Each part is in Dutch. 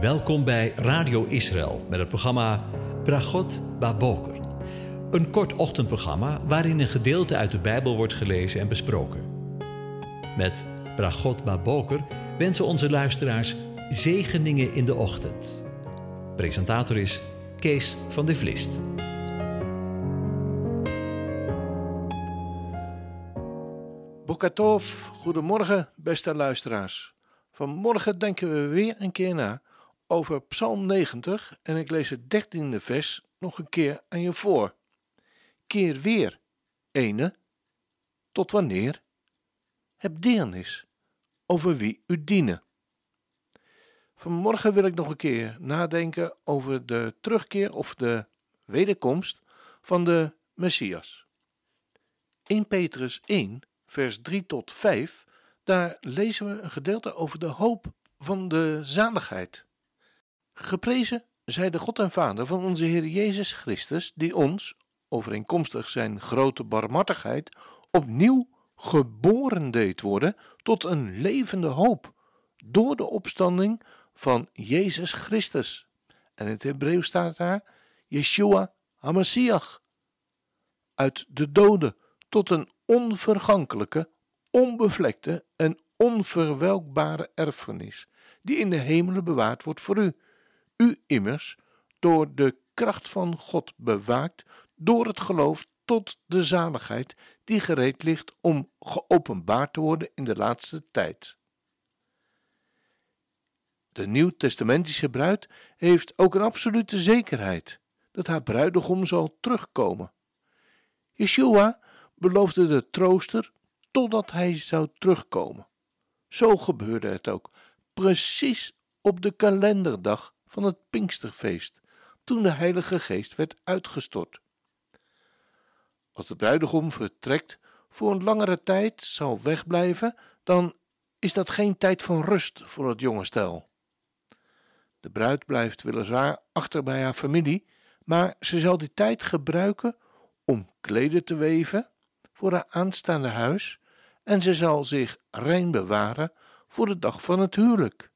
Welkom bij Radio Israël met het programma Bragot Baboker. Een kort ochtendprogramma waarin een gedeelte uit de Bijbel wordt gelezen en besproken. Met Bragot Baboker wensen onze luisteraars zegeningen in de ochtend. Presentator is Kees van de Vlist. Bokatov, goedemorgen beste luisteraars. Vanmorgen denken we weer een keer na over Psalm 90 en ik lees het dertiende vers nog een keer aan je voor. Keer weer, ene, tot wanneer? Heb deernis over wie u dienen. Vanmorgen wil ik nog een keer nadenken over de terugkeer of de wederkomst van de Messias. 1 Petrus 1, vers 3 tot 5, daar lezen we een gedeelte over de hoop van de zaligheid. Geprezen zij de God en Vader van onze Heer Jezus Christus, die ons, overeenkomstig zijn grote barmhartigheid, opnieuw geboren deed worden tot een levende hoop, door de opstanding van Jezus Christus. En in het Hebreeuws staat daar Yeshua HaMashiach, uit de doden tot een onvergankelijke, onbevlekte en onverwelkbare erfenis, die in de hemelen bewaard wordt voor u u immers door de kracht van God bewaakt door het geloof tot de zaligheid die gereed ligt om geopenbaard te worden in de laatste tijd. De nieuwtestamentische bruid heeft ook een absolute zekerheid dat haar bruidegom zal terugkomen. Yeshua beloofde de trooster totdat hij zou terugkomen. Zo gebeurde het ook, precies op de kalenderdag van het Pinksterfeest, toen de Heilige Geest werd uitgestort. Als de bruidegom vertrekt voor een langere tijd zal wegblijven, dan is dat geen tijd van rust voor het jonge stel. De bruid blijft weliswaar achter bij haar familie, maar ze zal die tijd gebruiken om kleden te weven voor haar aanstaande huis en ze zal zich rein bewaren voor de dag van het huwelijk.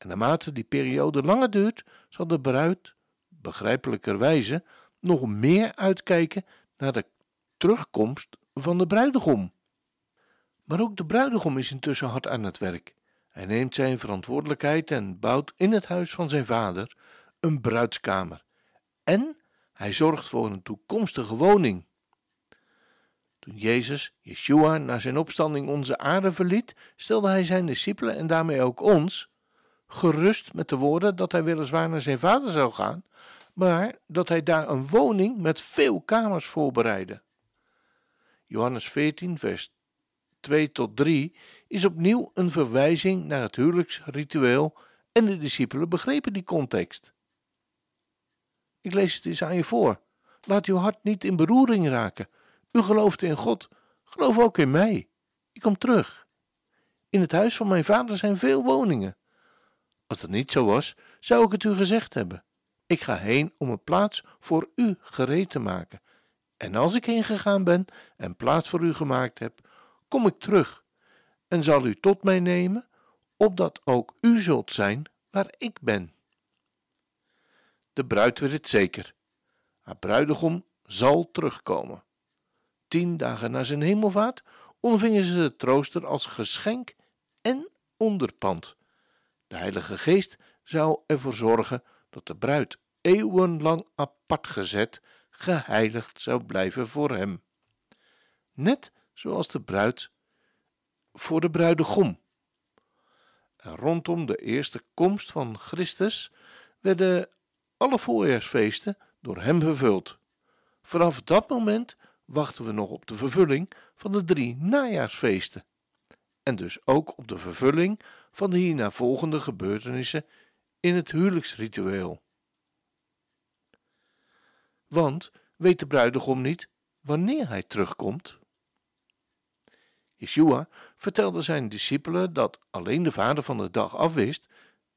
En naarmate die periode langer duurt, zal de bruid, begrijpelijkerwijze, nog meer uitkijken naar de terugkomst van de bruidegom. Maar ook de bruidegom is intussen hard aan het werk. Hij neemt zijn verantwoordelijkheid en bouwt in het huis van zijn vader een bruidskamer. En hij zorgt voor een toekomstige woning. Toen Jezus, Yeshua, na zijn opstanding onze aarde verliet, stelde hij zijn discipelen en daarmee ook ons gerust met de woorden dat hij weliswaar naar zijn vader zou gaan, maar dat hij daar een woning met veel kamers voorbereidde. Johannes 14, vers 2 tot 3 is opnieuw een verwijzing naar het huwelijksritueel en de discipelen begrepen die context. Ik lees het eens aan je voor. Laat uw hart niet in beroering raken. U gelooft in God, geloof ook in mij. Ik kom terug. In het huis van mijn vader zijn veel woningen. Als dat niet zo was, zou ik het u gezegd hebben. Ik ga heen om een plaats voor u gereed te maken. En als ik heen gegaan ben en plaats voor u gemaakt heb, kom ik terug en zal u tot mij nemen, opdat ook u zult zijn waar ik ben. De bruid weet het zeker. Haar bruidegom zal terugkomen. Tien dagen na zijn hemelvaart ontvingen ze de trooster als geschenk en onderpand. De Heilige Geest zou ervoor zorgen dat de bruid eeuwenlang apart gezet, geheiligd zou blijven voor hem. Net zoals de bruid voor de bruidegom. En rondom de eerste komst van Christus werden alle voorjaarsfeesten door hem vervuld. Vanaf dat moment wachten we nog op de vervulling van de drie najaarsfeesten. En dus ook op de vervulling van de hierna volgende gebeurtenissen in het huwelijksritueel. Want weet de bruidegom niet wanneer hij terugkomt? Yeshua vertelde zijn discipelen dat alleen de vader van de dag afwist,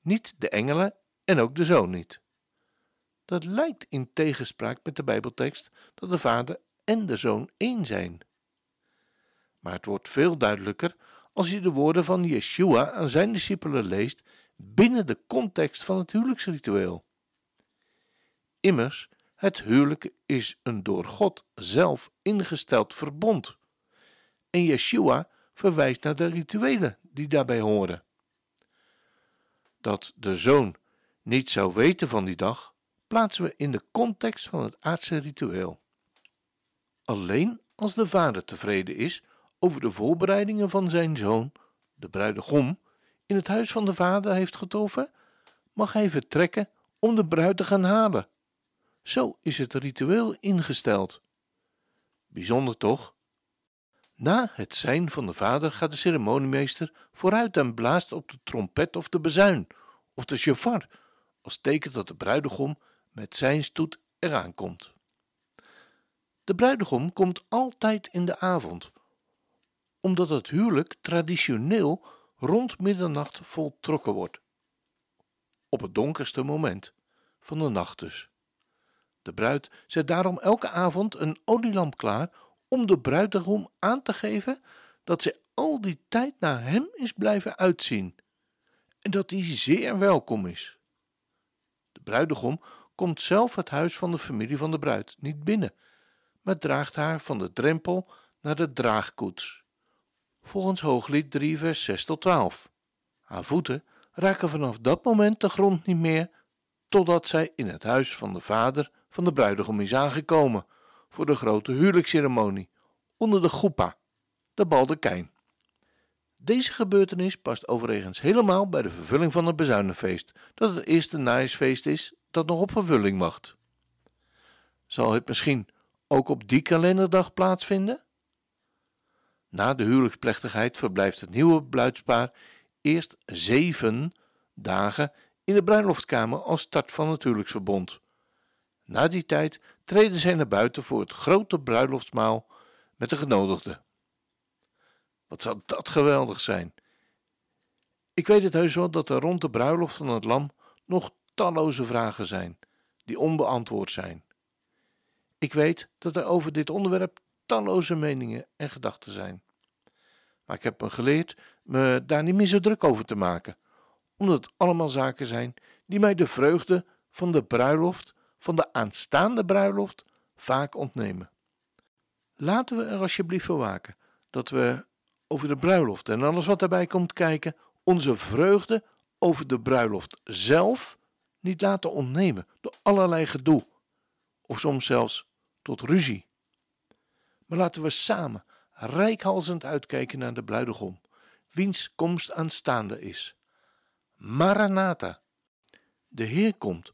niet de engelen en ook de zoon niet. Dat lijkt in tegenspraak met de Bijbeltekst dat de vader en de zoon één zijn. Maar het wordt veel duidelijker als je de woorden van Yeshua aan zijn discipelen leest binnen de context van het huwelijksritueel. Immers, het huwelijk is een door God zelf ingesteld verbond. En Yeshua verwijst naar de rituelen die daarbij horen. Dat de zoon niet zou weten van die dag, plaatsen we in de context van het aardse ritueel. Alleen als de vader tevreden is over de voorbereidingen van zijn zoon, de bruidegom, in het huis van de vader heeft getroffen, mag hij vertrekken om de bruid te gaan halen. Zo is het ritueel ingesteld. Bijzonder toch? Na het zijn van de vader gaat de ceremoniemeester vooruit en blaast op de trompet of de bezuin of de shofar, als teken dat de bruidegom met zijn stoet eraan komt. De bruidegom komt altijd in de avond, omdat het huwelijk traditioneel rond middernacht voltrokken wordt. Op het donkerste moment van de nacht dus. De bruid zet daarom elke avond een olielamp klaar om de bruidegom aan te geven dat zij al die tijd naar hem is blijven uitzien en dat hij zeer welkom is. De bruidegom komt zelf het huis van de familie van de bruid niet binnen, maar draagt haar van de drempel naar de draagkoets. Volgens Hooglied 3, vers 6 tot 12. Haar voeten raken vanaf dat moment de grond niet meer, totdat zij in het huis van de vader van de bruidegom is aangekomen voor de grote huwelijksceremonie onder de goepa, de baldekijn. Deze gebeurtenis past overigens helemaal bij de vervulling van het bezuinenfeest, dat het eerste najaarsfeest is dat nog op vervulling wacht. Zal het misschien ook op die kalenderdag plaatsvinden? Na de huwelijksplechtigheid verblijft het nieuwe bruidspaar eerst zeven dagen in de bruiloftkamer als start van het huwelijksverbond. Na die tijd treden zij naar buiten voor het grote bruiloftsmaal met de genodigden. Wat zou dat geweldig zijn! Ik weet het heus wel dat er rond de bruiloft van het lam nog talloze vragen zijn, die onbeantwoord zijn. Ik weet dat er over dit onderwerp talloze meningen en gedachten zijn. Maar ik heb me geleerd me daar niet meer zo druk over te maken, omdat het allemaal zaken zijn die mij de vreugde van de bruiloft, van de aanstaande bruiloft, vaak ontnemen. Laten we er alsjeblieft voor waken dat we over de bruiloft en alles wat daarbij komt kijken, onze vreugde over de bruiloft zelf niet laten ontnemen door allerlei gedoe, of soms zelfs tot ruzie. Maar laten we samen rijkhalzend uitkijken naar de bruidegom, wiens komst aanstaande is. Maranatha, de Heer komt,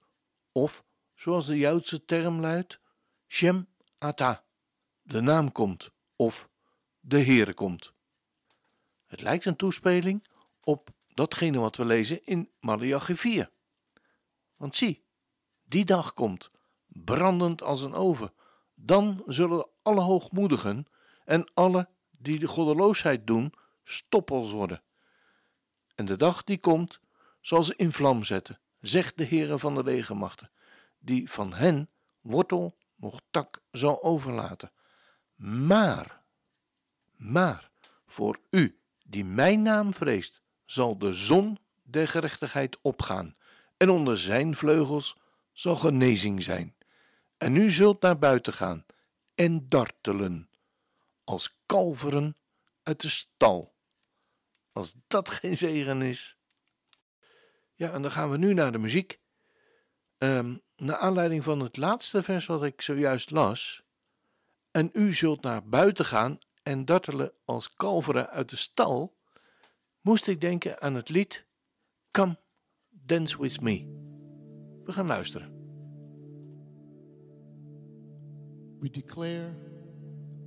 of zoals de Joodse term luidt, Shem Ata, de naam komt, of de Heere komt. Het lijkt een toespeling op datgene wat we lezen in Malachi 4. Want zie, die dag komt, brandend als een oven. Dan zullen alle hoogmoedigen en alle die de goddeloosheid doen, stoppels worden. En de dag die komt, zal ze in vlam zetten, zegt de Heere van de legermachten, die van hen wortel nog tak zal overlaten. Maar, maar, voor u die mijn naam vreest, zal de zon der gerechtigheid opgaan, en onder zijn vleugels zal genezing zijn. En u zult naar buiten gaan en dartelen, als kalveren uit de stal. Als dat geen zegen is. Ja, en dan gaan we nu naar de muziek. Um, naar aanleiding van het laatste vers wat ik zojuist las. En u zult naar buiten gaan en dartelen als kalveren uit de stal, moest ik denken aan het lied Come Dance With Me. We gaan luisteren. We declare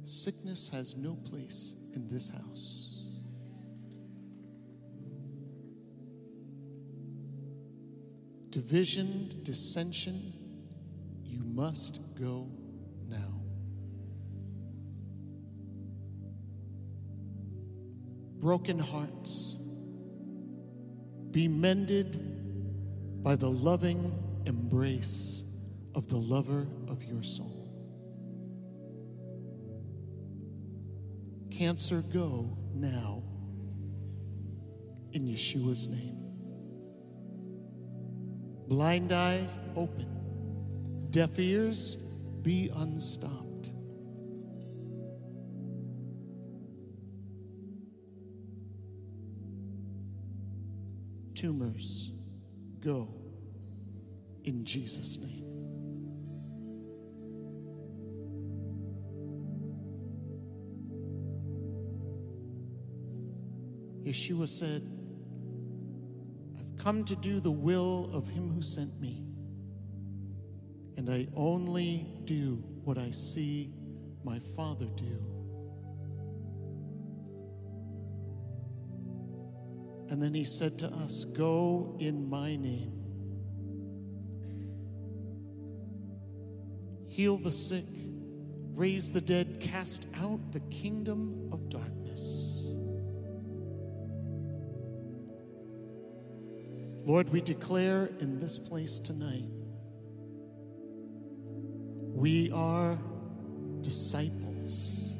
sickness has no place in this house. Division, dissension, you must go now. Broken hearts, be mended by the loving embrace of the lover of your soul. Cancer, go now in Yeshua's name. blind eyes open, deaf ears be unstopped. Tumors go in Jesus' name. Yeshua said, I've come to do the will of him who sent me, and I only do what I see my Father do. And then he said to us, Go in my name. Heal the sick, raise the dead, cast out the kingdom of darkness. Lord, we declare in this place tonight we are disciples.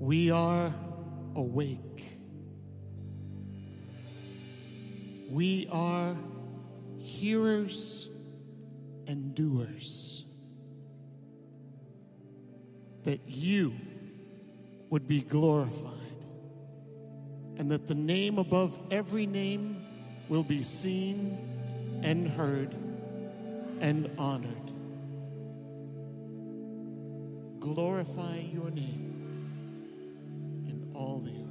We are awake. We are hearers and doers. That you would be glorified and that the name above every name will be seen and heard and honored. Glorify your name in all the earth.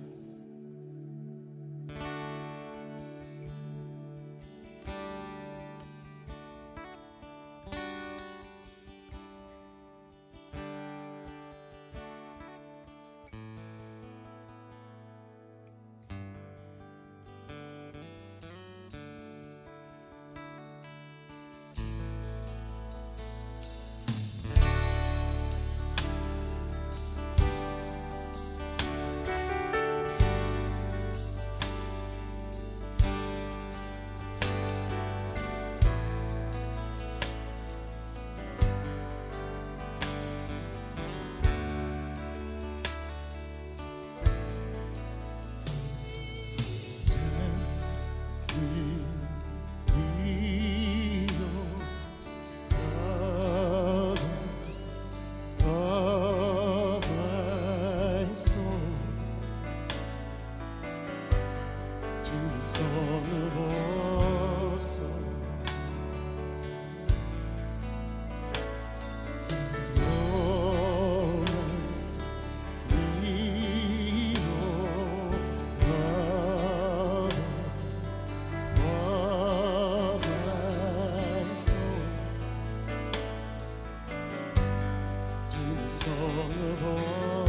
Of all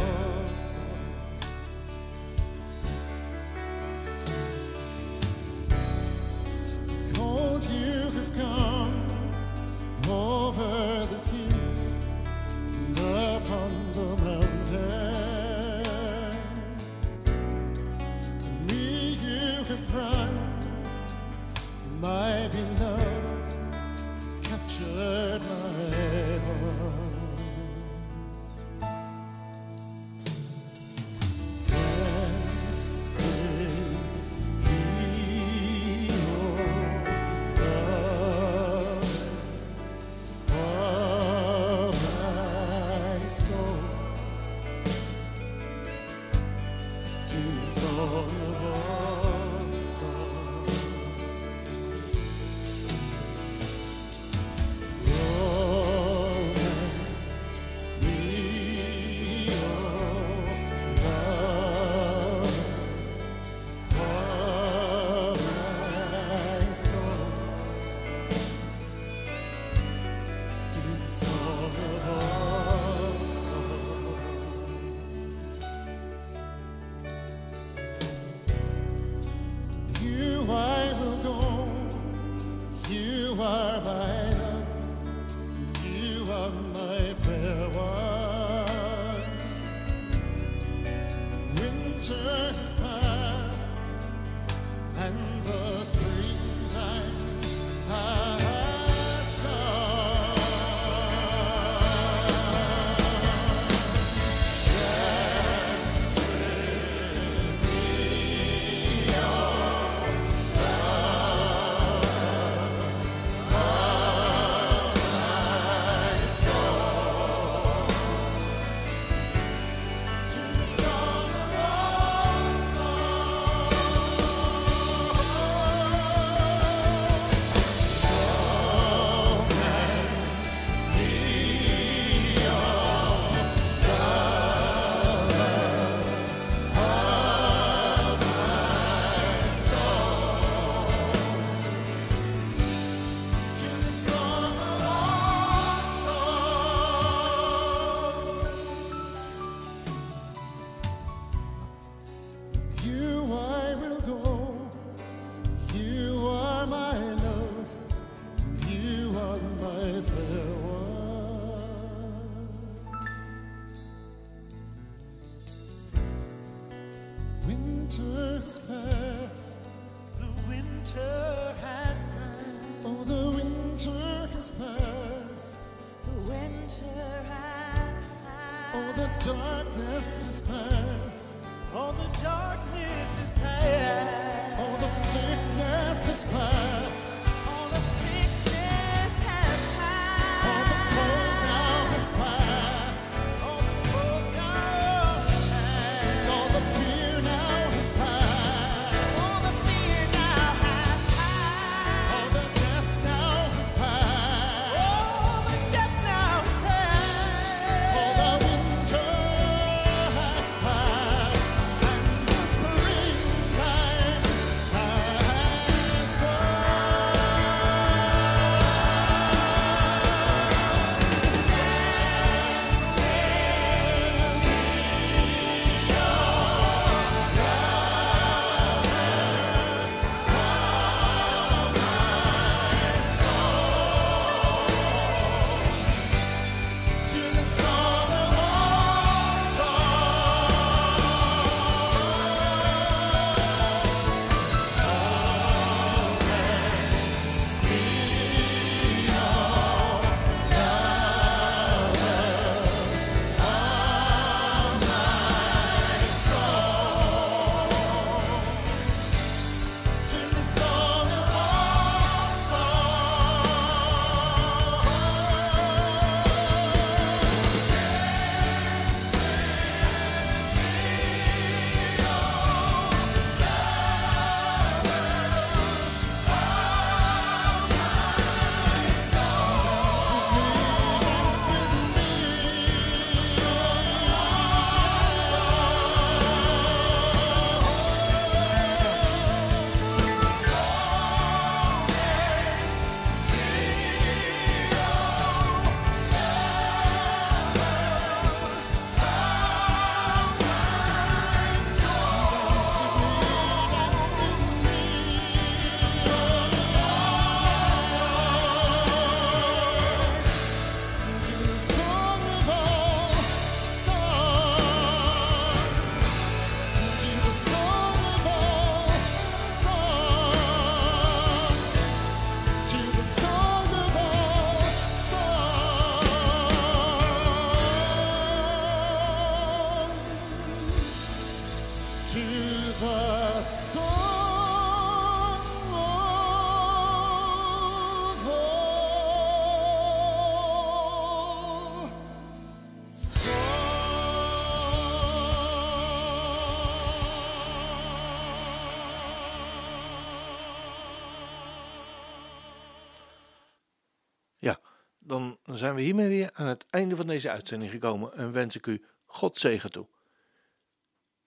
dan zijn we hiermee weer aan het einde van deze uitzending gekomen en wens ik u God zegen toe.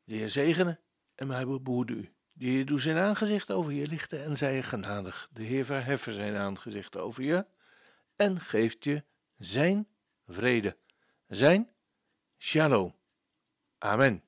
De Heer zegene en mij behoede u. De Heer doe zijn aangezicht over je lichten en zij je genadig. De Heer verheffen zijn aangezicht over je en geeft je zijn vrede, zijn shalom. Amen.